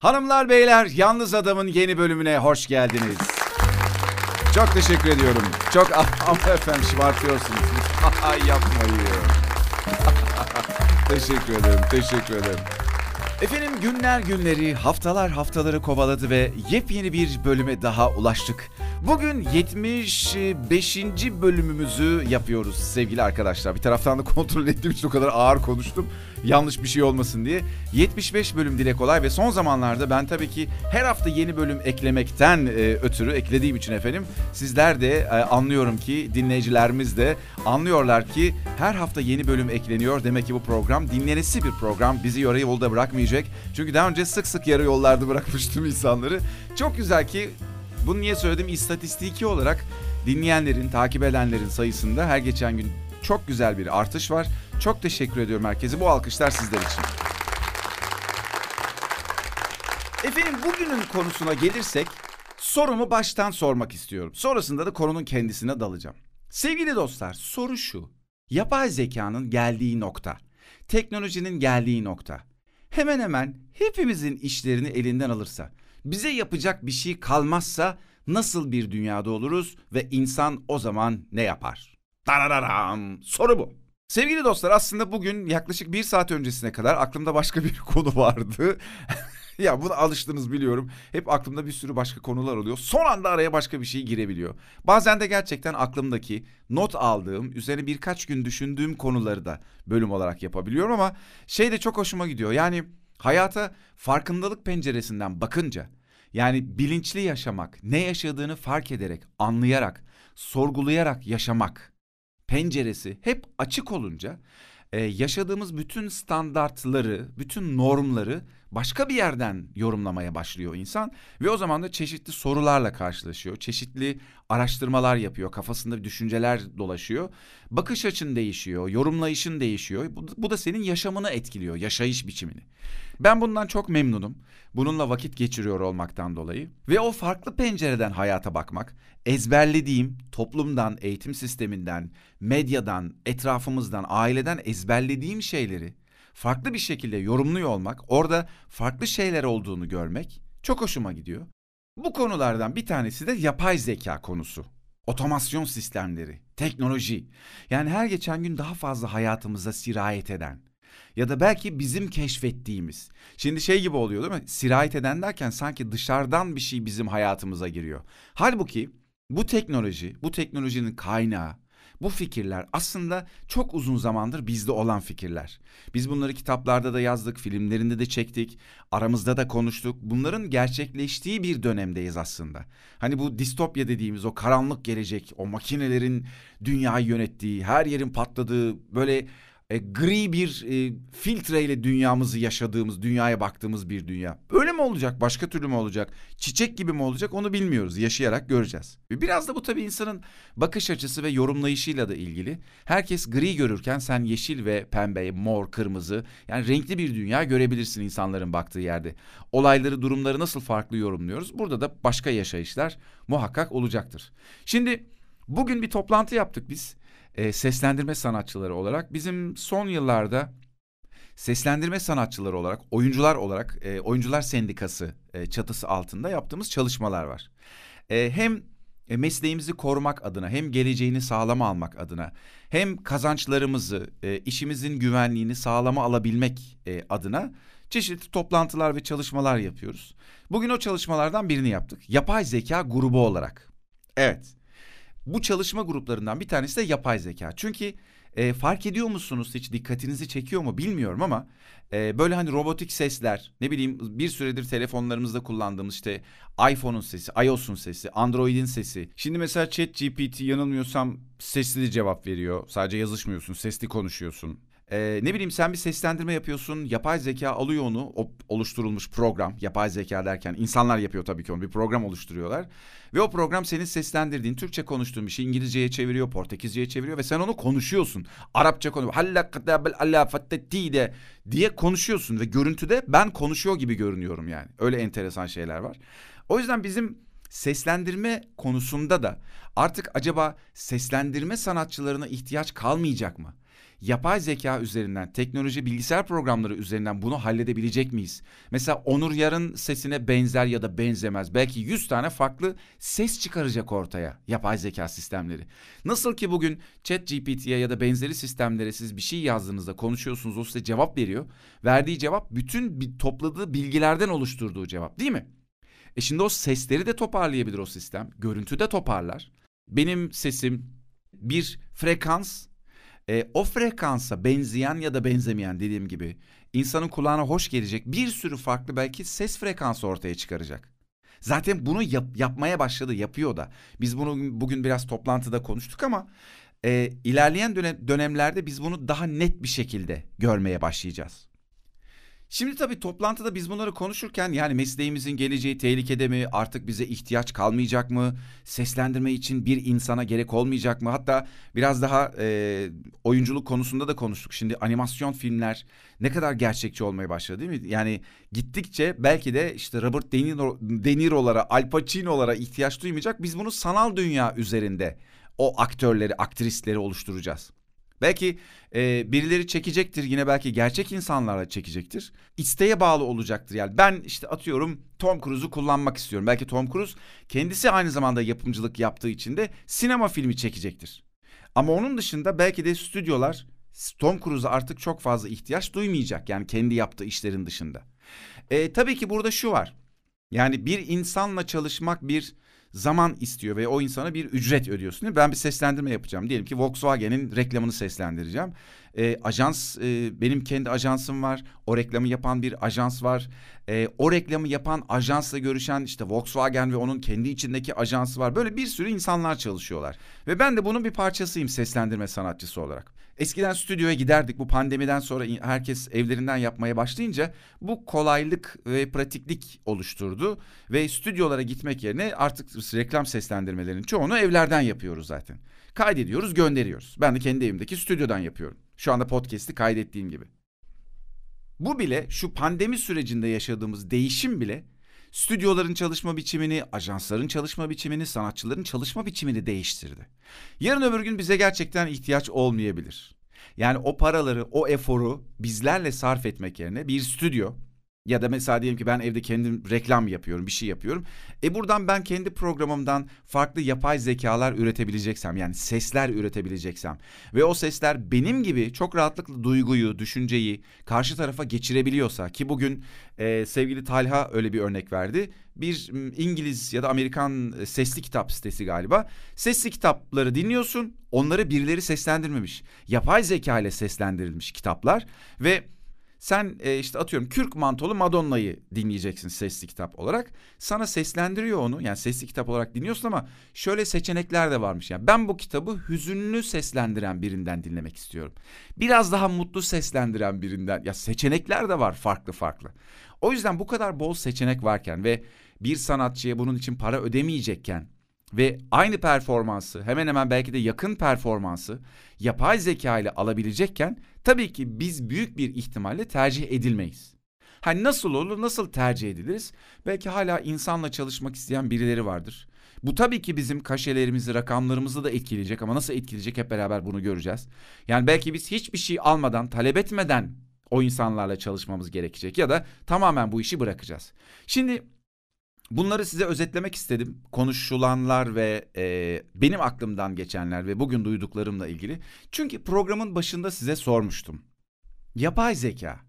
Hanımlar beyler Yalnız Adam'ın yeni bölümüne hoş geldiniz. Çok teşekkür ediyorum. Çok ama efendim şımartıyorsunuz. Ay yapmayın. teşekkür ederim, teşekkür ederim. Efendim günler günleri, haftalar haftaları kovaladı ve yepyeni bir bölüme daha ulaştık. Bugün 75. bölümümüzü yapıyoruz sevgili arkadaşlar. Bir taraftan da kontrol ettiğim için o kadar ağır konuştum. Yanlış bir şey olmasın diye. 75 bölüm dile kolay ve son zamanlarda ben tabii ki her hafta yeni bölüm eklemekten e, ötürü eklediğim için efendim sizler de e, anlıyorum ki dinleyicilerimiz de anlıyorlar ki her hafta yeni bölüm ekleniyor. Demek ki bu program dinlenesi bir program. Bizi yarı yolda bırakmayacak. Çünkü daha önce sık sık yarı yollarda bırakmıştım insanları. Çok güzel ki bunu niye söyledim? İstatistiki olarak dinleyenlerin, takip edenlerin sayısında her geçen gün çok güzel bir artış var. Çok teşekkür ediyorum herkese. Bu alkışlar sizler için. Efendim bugünün konusuna gelirsek sorumu baştan sormak istiyorum. Sonrasında da konunun kendisine dalacağım. Sevgili dostlar soru şu. Yapay zekanın geldiği nokta, teknolojinin geldiği nokta hemen hemen hepimizin işlerini elinden alırsa, bize yapacak bir şey kalmazsa nasıl bir dünyada oluruz ve insan o zaman ne yapar? Darararam. Soru bu. Sevgili dostlar aslında bugün yaklaşık bir saat öncesine kadar aklımda başka bir konu vardı. ya buna alıştınız biliyorum. Hep aklımda bir sürü başka konular oluyor. Son anda araya başka bir şey girebiliyor. Bazen de gerçekten aklımdaki not aldığım, üzerine birkaç gün düşündüğüm konuları da bölüm olarak yapabiliyorum ama şey de çok hoşuma gidiyor. Yani hayata farkındalık penceresinden bakınca yani bilinçli yaşamak, ne yaşadığını fark ederek, anlayarak, sorgulayarak yaşamak penceresi hep açık olunca e, yaşadığımız bütün standartları, bütün normları başka bir yerden yorumlamaya başlıyor insan ve o zaman da çeşitli sorularla karşılaşıyor. Çeşitli araştırmalar yapıyor, kafasında düşünceler dolaşıyor. Bakış açın değişiyor, yorumlayışın değişiyor. Bu, da senin yaşamını etkiliyor, yaşayış biçimini. Ben bundan çok memnunum. Bununla vakit geçiriyor olmaktan dolayı ve o farklı pencereden hayata bakmak, ezberlediğim toplumdan, eğitim sisteminden, medyadan, etrafımızdan, aileden ezberlediğim şeyleri farklı bir şekilde yorumluyor olmak, orada farklı şeyler olduğunu görmek çok hoşuma gidiyor. Bu konulardan bir tanesi de yapay zeka konusu. Otomasyon sistemleri, teknoloji. Yani her geçen gün daha fazla hayatımıza sirayet eden ya da belki bizim keşfettiğimiz. Şimdi şey gibi oluyor değil mi? Sirayet eden derken sanki dışarıdan bir şey bizim hayatımıza giriyor. Halbuki bu teknoloji, bu teknolojinin kaynağı, bu fikirler aslında çok uzun zamandır bizde olan fikirler. Biz bunları kitaplarda da yazdık, filmlerinde de çektik, aramızda da konuştuk. Bunların gerçekleştiği bir dönemdeyiz aslında. Hani bu distopya dediğimiz o karanlık gelecek, o makinelerin dünyayı yönettiği, her yerin patladığı, böyle e, gri bir e, filtreyle dünyamızı yaşadığımız, dünyaya baktığımız bir dünya. Öyle mi olacak, başka türlü mü olacak, çiçek gibi mi olacak onu bilmiyoruz. Yaşayarak göreceğiz. Biraz da bu tabii insanın bakış açısı ve yorumlayışıyla da ilgili. Herkes gri görürken sen yeşil ve pembe, mor, kırmızı yani renkli bir dünya görebilirsin insanların baktığı yerde. Olayları, durumları nasıl farklı yorumluyoruz? Burada da başka yaşayışlar muhakkak olacaktır. Şimdi bugün bir toplantı yaptık biz e, seslendirme sanatçıları olarak bizim son yıllarda seslendirme sanatçıları olarak, oyuncular olarak, e, oyuncular sendikası e, çatısı altında yaptığımız çalışmalar var. E, hem e, mesleğimizi korumak adına, hem geleceğini sağlama almak adına, hem kazançlarımızı, e, işimizin güvenliğini sağlama alabilmek e, adına çeşitli toplantılar ve çalışmalar yapıyoruz. Bugün o çalışmalardan birini yaptık. Yapay zeka grubu olarak. Evet. Bu çalışma gruplarından bir tanesi de yapay zeka. Çünkü e, fark ediyor musunuz hiç dikkatinizi çekiyor mu bilmiyorum ama e, böyle hani robotik sesler ne bileyim bir süredir telefonlarımızda kullandığımız işte iPhone'un sesi, iOS'un sesi, Android'in sesi. Şimdi mesela Chat GPT yanılmıyorsam sesli cevap veriyor. Sadece yazışmıyorsun, sesli konuşuyorsun. Ee, ne bileyim sen bir seslendirme yapıyorsun, yapay zeka alıyor onu, o oluşturulmuş program, yapay zeka derken insanlar yapıyor tabii ki onu, bir program oluşturuyorlar. Ve o program senin seslendirdiğin, Türkçe konuştuğun bir şey İngilizceye çeviriyor, Portekizceye çeviriyor ve sen onu konuşuyorsun. Arapça konuşuyor, de diye konuşuyorsun ve görüntüde ben konuşuyor gibi görünüyorum yani. Öyle enteresan şeyler var. O yüzden bizim seslendirme konusunda da artık acaba seslendirme sanatçılarına ihtiyaç kalmayacak mı? Yapay zeka üzerinden, teknoloji bilgisayar programları üzerinden bunu halledebilecek miyiz? Mesela Onur Yar'ın sesine benzer ya da benzemez. Belki 100 tane farklı ses çıkaracak ortaya yapay zeka sistemleri. Nasıl ki bugün ChatGPT'ye ya da benzeri sistemlere siz bir şey yazdığınızda konuşuyorsunuz o size cevap veriyor. Verdiği cevap bütün topladığı bilgilerden oluşturduğu cevap değil mi? E şimdi o sesleri de toparlayabilir o sistem. Görüntü de toparlar. Benim sesim bir frekans e, o frekansa benzeyen ya da benzemeyen dediğim gibi insanın kulağına hoş gelecek bir sürü farklı belki ses frekansı ortaya çıkaracak. Zaten bunu yap, yapmaya başladı, yapıyor da. Biz bunu bugün biraz toplantıda konuştuk ama e, ilerleyen dönem, dönemlerde biz bunu daha net bir şekilde görmeye başlayacağız. Şimdi tabii toplantıda biz bunları konuşurken yani mesleğimizin geleceği tehlikede mi? Artık bize ihtiyaç kalmayacak mı? Seslendirme için bir insana gerek olmayacak mı? Hatta biraz daha e, oyunculuk konusunda da konuştuk. Şimdi animasyon filmler ne kadar gerçekçi olmaya başladı değil mi? Yani gittikçe belki de işte Robert De, Niro, De Niro'lara, Al Pacino'lara ihtiyaç duymayacak. Biz bunu sanal dünya üzerinde o aktörleri, aktrisleri oluşturacağız. Belki e, birileri çekecektir yine belki gerçek insanlarla çekecektir. İsteğe bağlı olacaktır yani. Ben işte atıyorum Tom Cruise'u kullanmak istiyorum. Belki Tom Cruise kendisi aynı zamanda yapımcılık yaptığı için de sinema filmi çekecektir. Ama onun dışında belki de stüdyolar Tom Cruise'a artık çok fazla ihtiyaç duymayacak. Yani kendi yaptığı işlerin dışında. E, tabii ki burada şu var. Yani bir insanla çalışmak bir zaman istiyor ve o insana bir ücret ödüyorsun. Ben bir seslendirme yapacağım. Diyelim ki Volkswagen'in reklamını seslendireceğim. E, ajans, e, benim kendi ajansım var. O reklamı yapan bir ajans var. E, o reklamı yapan ajansla görüşen işte Volkswagen ve onun kendi içindeki ajansı var. Böyle bir sürü insanlar çalışıyorlar. Ve ben de bunun bir parçasıyım seslendirme sanatçısı olarak. Eskiden stüdyoya giderdik. Bu pandemiden sonra herkes evlerinden yapmaya başlayınca bu kolaylık ve pratiklik oluşturdu ve stüdyolara gitmek yerine artık reklam seslendirmelerinin çoğunu evlerden yapıyoruz zaten. Kaydediyoruz, gönderiyoruz. Ben de kendi evimdeki stüdyodan yapıyorum. Şu anda podcast'i kaydettiğim gibi. Bu bile şu pandemi sürecinde yaşadığımız değişim bile stüdyoların çalışma biçimini, ajansların çalışma biçimini, sanatçıların çalışma biçimini değiştirdi. Yarın öbür gün bize gerçekten ihtiyaç olmayabilir. Yani o paraları, o eforu bizlerle sarf etmek yerine bir stüdyo ya da mesela diyelim ki ben evde kendim reklam yapıyorum, bir şey yapıyorum. E buradan ben kendi programımdan farklı yapay zekalar üretebileceksem, yani sesler üretebileceksem ve o sesler benim gibi çok rahatlıkla duyguyu, düşünceyi karşı tarafa geçirebiliyorsa ki bugün e, sevgili Talha öyle bir örnek verdi. Bir İngiliz ya da Amerikan e, sesli kitap sitesi galiba. Sesli kitapları dinliyorsun, onları birileri seslendirmemiş. Yapay zeka ile seslendirilmiş kitaplar ve sen e, işte atıyorum Kürk Mantolu Madonna'yı dinleyeceksin sesli kitap olarak. Sana seslendiriyor onu. Yani sesli kitap olarak dinliyorsun ama şöyle seçenekler de varmış. Yani ben bu kitabı hüzünlü seslendiren birinden dinlemek istiyorum. Biraz daha mutlu seslendiren birinden. Ya seçenekler de var farklı farklı. O yüzden bu kadar bol seçenek varken ve bir sanatçıya bunun için para ödemeyecekken ve aynı performansı hemen hemen belki de yakın performansı yapay zeka ile alabilecekken tabii ki biz büyük bir ihtimalle tercih edilmeyiz. Hani nasıl olur, nasıl tercih ediliriz? Belki hala insanla çalışmak isteyen birileri vardır. Bu tabii ki bizim kaşelerimizi, rakamlarımızı da etkileyecek ama nasıl etkileyecek hep beraber bunu göreceğiz. Yani belki biz hiçbir şey almadan, talep etmeden o insanlarla çalışmamız gerekecek ya da tamamen bu işi bırakacağız. Şimdi Bunları size özetlemek istedim. Konuşulanlar ve e, benim aklımdan geçenler ve bugün duyduklarımla ilgili. Çünkü programın başında size sormuştum. Yapay zeka,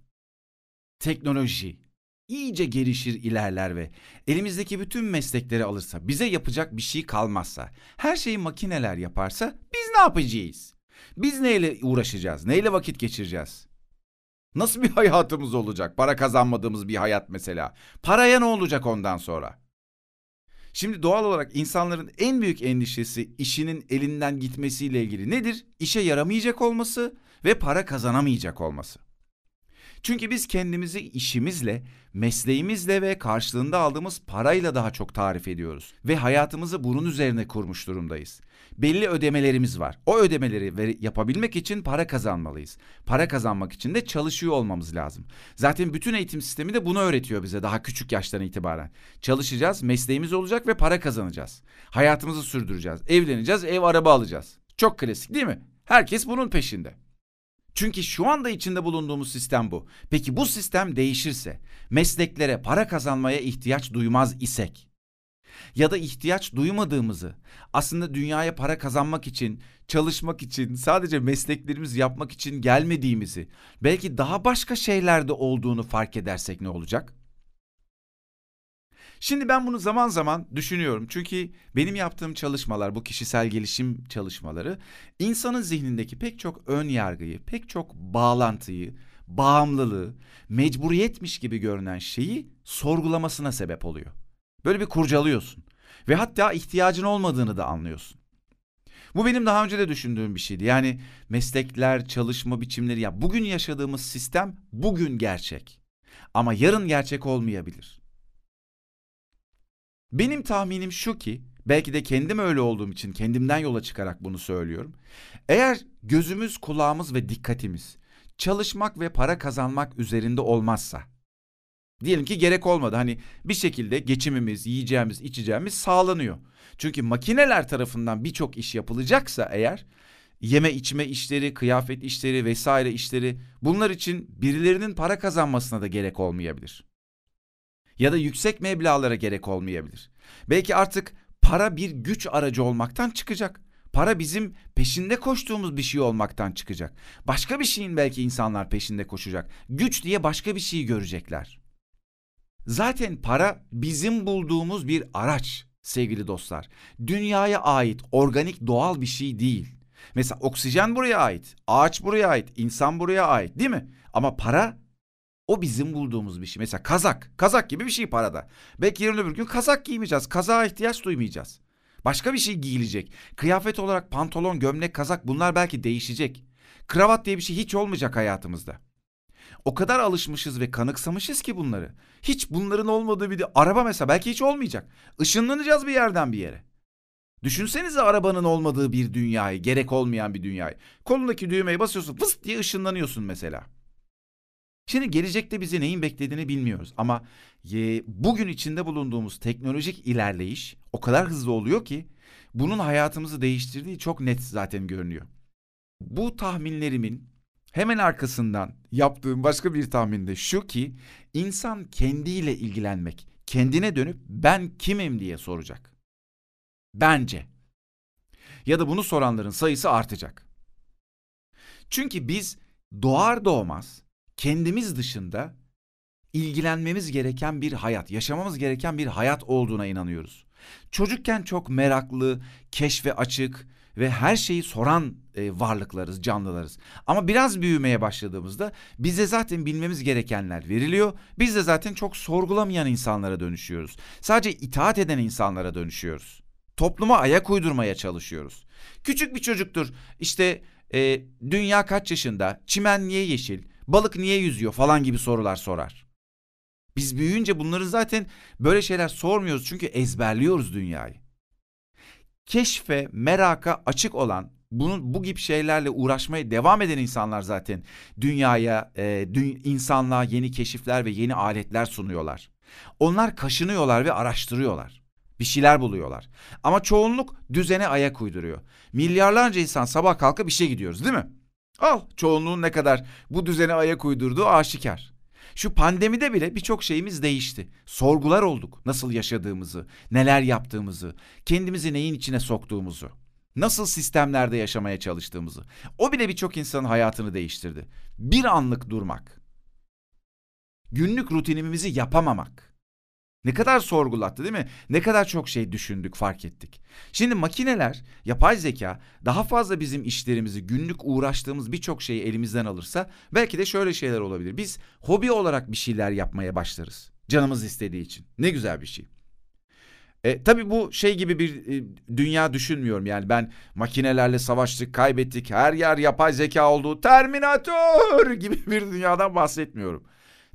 teknoloji iyice gelişir ilerler ve elimizdeki bütün meslekleri alırsa, bize yapacak bir şey kalmazsa, her şeyi makineler yaparsa biz ne yapacağız? Biz neyle uğraşacağız? Neyle vakit geçireceğiz? Nasıl bir hayatımız olacak? Para kazanmadığımız bir hayat mesela. Paraya ne olacak ondan sonra? Şimdi doğal olarak insanların en büyük endişesi işinin elinden gitmesiyle ilgili nedir? İşe yaramayacak olması ve para kazanamayacak olması. Çünkü biz kendimizi işimizle, mesleğimizle ve karşılığında aldığımız parayla daha çok tarif ediyoruz ve hayatımızı bunun üzerine kurmuş durumdayız belli ödemelerimiz var. O ödemeleri yapabilmek için para kazanmalıyız. Para kazanmak için de çalışıyor olmamız lazım. Zaten bütün eğitim sistemi de bunu öğretiyor bize daha küçük yaştan itibaren. Çalışacağız, mesleğimiz olacak ve para kazanacağız. Hayatımızı sürdüreceğiz. Evleneceğiz, ev araba alacağız. Çok klasik değil mi? Herkes bunun peşinde. Çünkü şu anda içinde bulunduğumuz sistem bu. Peki bu sistem değişirse, mesleklere para kazanmaya ihtiyaç duymaz isek ya da ihtiyaç duymadığımızı, aslında dünyaya para kazanmak için, çalışmak için, sadece mesleklerimizi yapmak için gelmediğimizi, belki daha başka şeylerde olduğunu fark edersek ne olacak? Şimdi ben bunu zaman zaman düşünüyorum. Çünkü benim yaptığım çalışmalar, bu kişisel gelişim çalışmaları insanın zihnindeki pek çok ön yargıyı, pek çok bağlantıyı, bağımlılığı, mecburiyetmiş gibi görünen şeyi sorgulamasına sebep oluyor. Böyle bir kurcalıyorsun ve hatta ihtiyacın olmadığını da anlıyorsun. Bu benim daha önce de düşündüğüm bir şeydi. Yani meslekler, çalışma biçimleri ya bugün yaşadığımız sistem bugün gerçek. Ama yarın gerçek olmayabilir. Benim tahminim şu ki, belki de kendim öyle olduğum için kendimden yola çıkarak bunu söylüyorum. Eğer gözümüz, kulağımız ve dikkatimiz çalışmak ve para kazanmak üzerinde olmazsa, diyelim ki gerek olmadı. Hani bir şekilde geçimimiz, yiyeceğimiz, içeceğimiz sağlanıyor. Çünkü makineler tarafından birçok iş yapılacaksa eğer yeme içme işleri, kıyafet işleri vesaire işleri bunlar için birilerinin para kazanmasına da gerek olmayabilir ya da yüksek meblağlara gerek olmayabilir. Belki artık para bir güç aracı olmaktan çıkacak. Para bizim peşinde koştuğumuz bir şey olmaktan çıkacak. Başka bir şeyin belki insanlar peşinde koşacak. Güç diye başka bir şeyi görecekler. Zaten para bizim bulduğumuz bir araç sevgili dostlar. Dünyaya ait organik doğal bir şey değil. Mesela oksijen buraya ait, ağaç buraya ait, insan buraya ait değil mi? Ama para o bizim bulduğumuz bir şey. Mesela kazak. Kazak gibi bir şey parada. Belki yarın öbür gün kazak giymeyeceğiz. Kazağa ihtiyaç duymayacağız. Başka bir şey giyilecek. Kıyafet olarak pantolon, gömlek, kazak bunlar belki değişecek. Kravat diye bir şey hiç olmayacak hayatımızda. O kadar alışmışız ve kanıksamışız ki bunları. Hiç bunların olmadığı bir de araba mesela belki hiç olmayacak. Işınlanacağız bir yerden bir yere. Düşünsenize arabanın olmadığı bir dünyayı, gerek olmayan bir dünyayı. Kolundaki düğmeye basıyorsun, fıst diye ışınlanıyorsun mesela. Şimdi gelecekte bizi neyin beklediğini bilmiyoruz ama e, bugün içinde bulunduğumuz teknolojik ilerleyiş o kadar hızlı oluyor ki bunun hayatımızı değiştirdiği çok net zaten görünüyor. Bu tahminlerimin hemen arkasından yaptığım başka bir tahmin de şu ki insan kendiyle ilgilenmek, kendine dönüp ben kimim diye soracak. Bence. Ya da bunu soranların sayısı artacak. Çünkü biz doğar doğmaz kendimiz dışında ilgilenmemiz gereken bir hayat, yaşamamız gereken bir hayat olduğuna inanıyoruz. Çocukken çok meraklı, keşfe açık ve her şeyi soran e, varlıklarız, canlılarız. Ama biraz büyümeye başladığımızda bize zaten bilmemiz gerekenler veriliyor. Biz de zaten çok sorgulamayan insanlara dönüşüyoruz. Sadece itaat eden insanlara dönüşüyoruz. Topluma ayak uydurmaya çalışıyoruz. Küçük bir çocuktur. İşte e, dünya kaç yaşında? Çimen niye yeşil? Balık niye yüzüyor falan gibi sorular sorar. Biz büyüyünce bunları zaten böyle şeyler sormuyoruz çünkü ezberliyoruz dünyayı. Keşfe, meraka açık olan, bunun bu gibi şeylerle uğraşmaya devam eden insanlar zaten dünyaya, e, dü insanlığa yeni keşifler ve yeni aletler sunuyorlar. Onlar kaşınıyorlar ve araştırıyorlar. Bir şeyler buluyorlar. Ama çoğunluk düzene ayak uyduruyor. Milyarlarca insan sabah kalkıp işe gidiyoruz değil mi? Al çoğunluğun ne kadar bu düzene ayak uydurduğu aşikar. Şu pandemide bile birçok şeyimiz değişti. Sorgular olduk nasıl yaşadığımızı, neler yaptığımızı, kendimizi neyin içine soktuğumuzu, nasıl sistemlerde yaşamaya çalıştığımızı. O bile birçok insanın hayatını değiştirdi. Bir anlık durmak, günlük rutinimizi yapamamak, ne kadar sorgulattı değil mi? Ne kadar çok şey düşündük, fark ettik. Şimdi makineler, yapay zeka daha fazla bizim işlerimizi, günlük uğraştığımız birçok şeyi elimizden alırsa belki de şöyle şeyler olabilir. Biz hobi olarak bir şeyler yapmaya başlarız. Canımız istediği için. Ne güzel bir şey. E, tabii bu şey gibi bir e, dünya düşünmüyorum yani ben makinelerle savaştık, kaybettik, her yer yapay zeka oldu, Terminator gibi bir dünyadan bahsetmiyorum.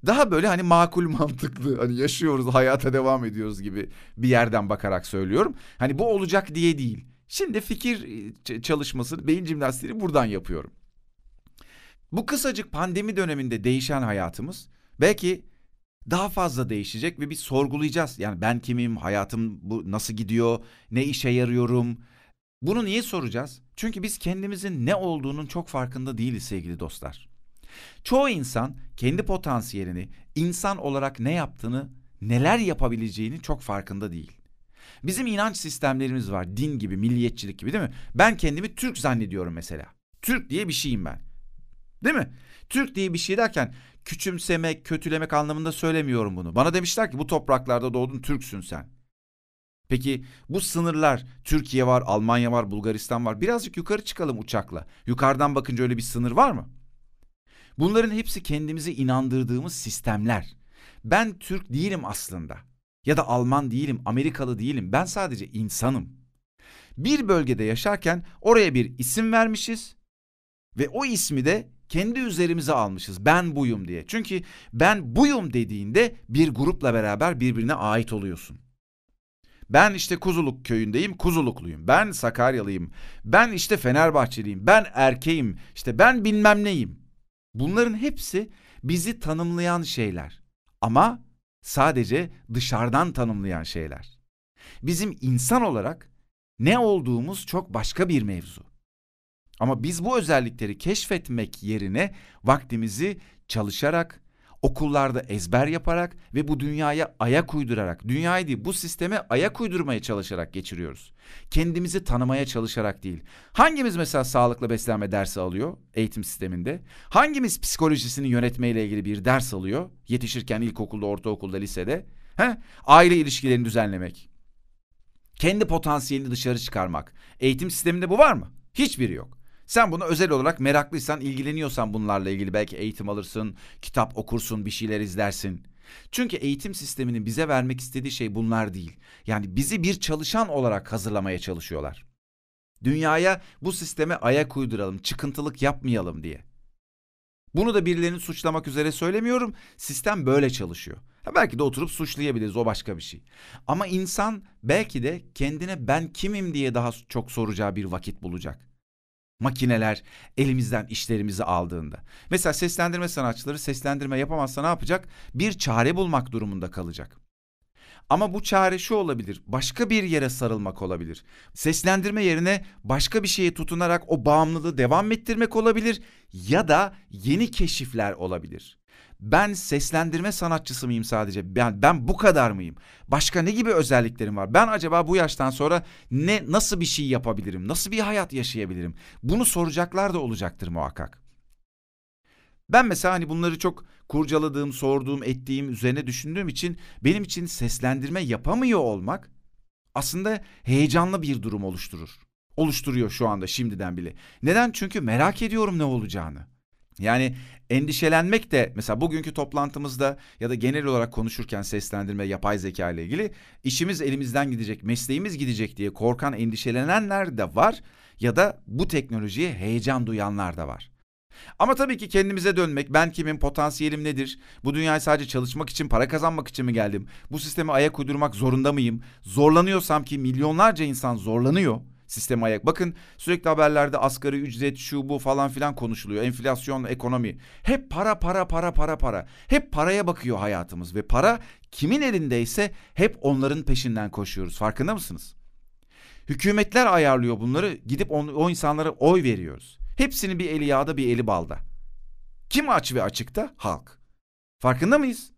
Daha böyle hani makul mantıklı hani yaşıyoruz hayata devam ediyoruz gibi bir yerden bakarak söylüyorum. Hani bu olacak diye değil. Şimdi fikir e, çalışması, beyin jimnastiğini buradan yapıyorum. Bu kısacık pandemi döneminde değişen hayatımız belki daha fazla değişecek ve biz sorgulayacağız. Yani ben kimim, hayatım bu nasıl gidiyor, ne işe yarıyorum, Bunu niye soracağız? Çünkü biz kendimizin ne olduğunun çok farkında değiliz sevgili dostlar. Çoğu insan kendi potansiyelini, insan olarak ne yaptığını, neler yapabileceğini çok farkında değil. Bizim inanç sistemlerimiz var. Din gibi, milliyetçilik gibi değil mi? Ben kendimi Türk zannediyorum mesela. Türk diye bir şeyim ben. Değil mi? Türk diye bir şey derken küçümsemek, kötülemek anlamında söylemiyorum bunu. Bana demişler ki bu topraklarda doğdun Türksün sen. Peki bu sınırlar Türkiye var, Almanya var, Bulgaristan var. Birazcık yukarı çıkalım uçakla. Yukarıdan bakınca öyle bir sınır var mı? Bunların hepsi kendimizi inandırdığımız sistemler. Ben Türk değilim aslında. Ya da Alman değilim, Amerikalı değilim. Ben sadece insanım. Bir bölgede yaşarken oraya bir isim vermişiz ve o ismi de kendi üzerimize almışız. Ben buyum diye. Çünkü ben buyum dediğinde bir grupla beraber birbirine ait oluyorsun. Ben işte Kuzuluk köyündeyim, Kuzulukluyum. Ben Sakaryalıyım. Ben işte Fenerbahçeliyim. Ben erkeğim. İşte ben bilmem neyim. Bunların hepsi bizi tanımlayan şeyler. Ama sadece dışarıdan tanımlayan şeyler. Bizim insan olarak ne olduğumuz çok başka bir mevzu. Ama biz bu özellikleri keşfetmek yerine vaktimizi çalışarak, okullarda ezber yaparak ve bu dünyaya ayak uydurarak, dünyayı değil bu sisteme ayak uydurmaya çalışarak geçiriyoruz. Kendimizi tanımaya çalışarak değil. Hangimiz mesela sağlıklı beslenme dersi alıyor eğitim sisteminde? Hangimiz psikolojisini yönetmeyle ilgili bir ders alıyor yetişirken ilkokulda, ortaokulda, lisede? He? Aile ilişkilerini düzenlemek. Kendi potansiyelini dışarı çıkarmak. Eğitim sisteminde bu var mı? Hiçbiri yok. Sen bunu özel olarak meraklıysan, ilgileniyorsan bunlarla ilgili belki eğitim alırsın, kitap okursun, bir şeyler izlersin. Çünkü eğitim sisteminin bize vermek istediği şey bunlar değil. Yani bizi bir çalışan olarak hazırlamaya çalışıyorlar. Dünyaya bu sisteme ayak uyduralım, çıkıntılık yapmayalım diye. Bunu da birilerini suçlamak üzere söylemiyorum. Sistem böyle çalışıyor. Ha belki de oturup suçlayabiliriz o başka bir şey. Ama insan belki de kendine ben kimim diye daha çok soracağı bir vakit bulacak makineler elimizden işlerimizi aldığında. Mesela seslendirme sanatçıları seslendirme yapamazsa ne yapacak? Bir çare bulmak durumunda kalacak. Ama bu çare şu olabilir. Başka bir yere sarılmak olabilir. Seslendirme yerine başka bir şeye tutunarak o bağımlılığı devam ettirmek olabilir ya da yeni keşifler olabilir. Ben seslendirme sanatçısı mıyım sadece? Ben ben bu kadar mıyım? Başka ne gibi özelliklerim var? Ben acaba bu yaştan sonra ne nasıl bir şey yapabilirim? Nasıl bir hayat yaşayabilirim? Bunu soracaklar da olacaktır muhakkak. Ben mesela hani bunları çok kurcaladığım, sorduğum, ettiğim, üzerine düşündüğüm için benim için seslendirme yapamıyor olmak aslında heyecanlı bir durum oluşturur. Oluşturuyor şu anda şimdiden bile. Neden? Çünkü merak ediyorum ne olacağını. Yani endişelenmek de mesela bugünkü toplantımızda ya da genel olarak konuşurken seslendirme yapay zeka ile ilgili işimiz elimizden gidecek, mesleğimiz gidecek diye korkan, endişelenenler de var ya da bu teknolojiye heyecan duyanlar da var. Ama tabii ki kendimize dönmek, ben kimim, potansiyelim nedir? Bu dünyaya sadece çalışmak için, para kazanmak için mi geldim? Bu sisteme ayak uydurmak zorunda mıyım? Zorlanıyorsam ki milyonlarca insan zorlanıyor sistem ayak. Bakın sürekli haberlerde asgari ücret şu bu falan filan konuşuluyor. Enflasyon, ekonomi. Hep para para para para para. Hep paraya bakıyor hayatımız ve para kimin elindeyse hep onların peşinden koşuyoruz. Farkında mısınız? Hükümetler ayarlıyor bunları. Gidip on, o insanlara oy veriyoruz. Hepsinin bir eli yağda bir eli balda. Kim aç ve açıkta? Halk. Farkında mıyız?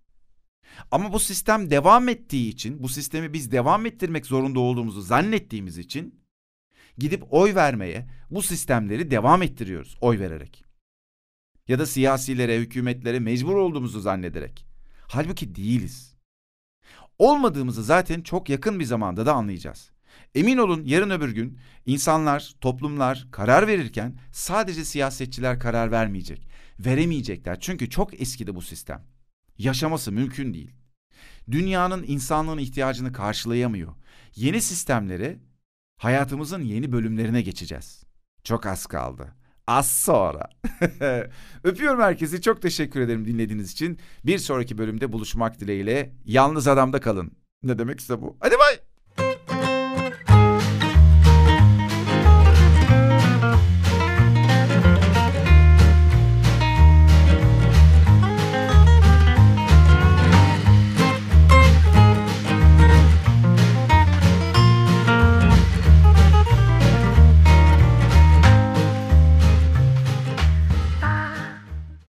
Ama bu sistem devam ettiği için, bu sistemi biz devam ettirmek zorunda olduğumuzu zannettiğimiz için gidip oy vermeye bu sistemleri devam ettiriyoruz oy vererek. Ya da siyasilere, hükümetlere mecbur olduğumuzu zannederek. Halbuki değiliz. Olmadığımızı zaten çok yakın bir zamanda da anlayacağız. Emin olun yarın öbür gün insanlar, toplumlar karar verirken sadece siyasetçiler karar vermeyecek. Veremeyecekler çünkü çok eskidi bu sistem. Yaşaması mümkün değil. Dünyanın insanlığın ihtiyacını karşılayamıyor. Yeni sistemlere hayatımızın yeni bölümlerine geçeceğiz. Çok az kaldı. Az sonra. Öpüyorum herkesi. Çok teşekkür ederim dinlediğiniz için. Bir sonraki bölümde buluşmak dileğiyle. Yalnız adamda kalın. Ne demekse bu. Hadi bay.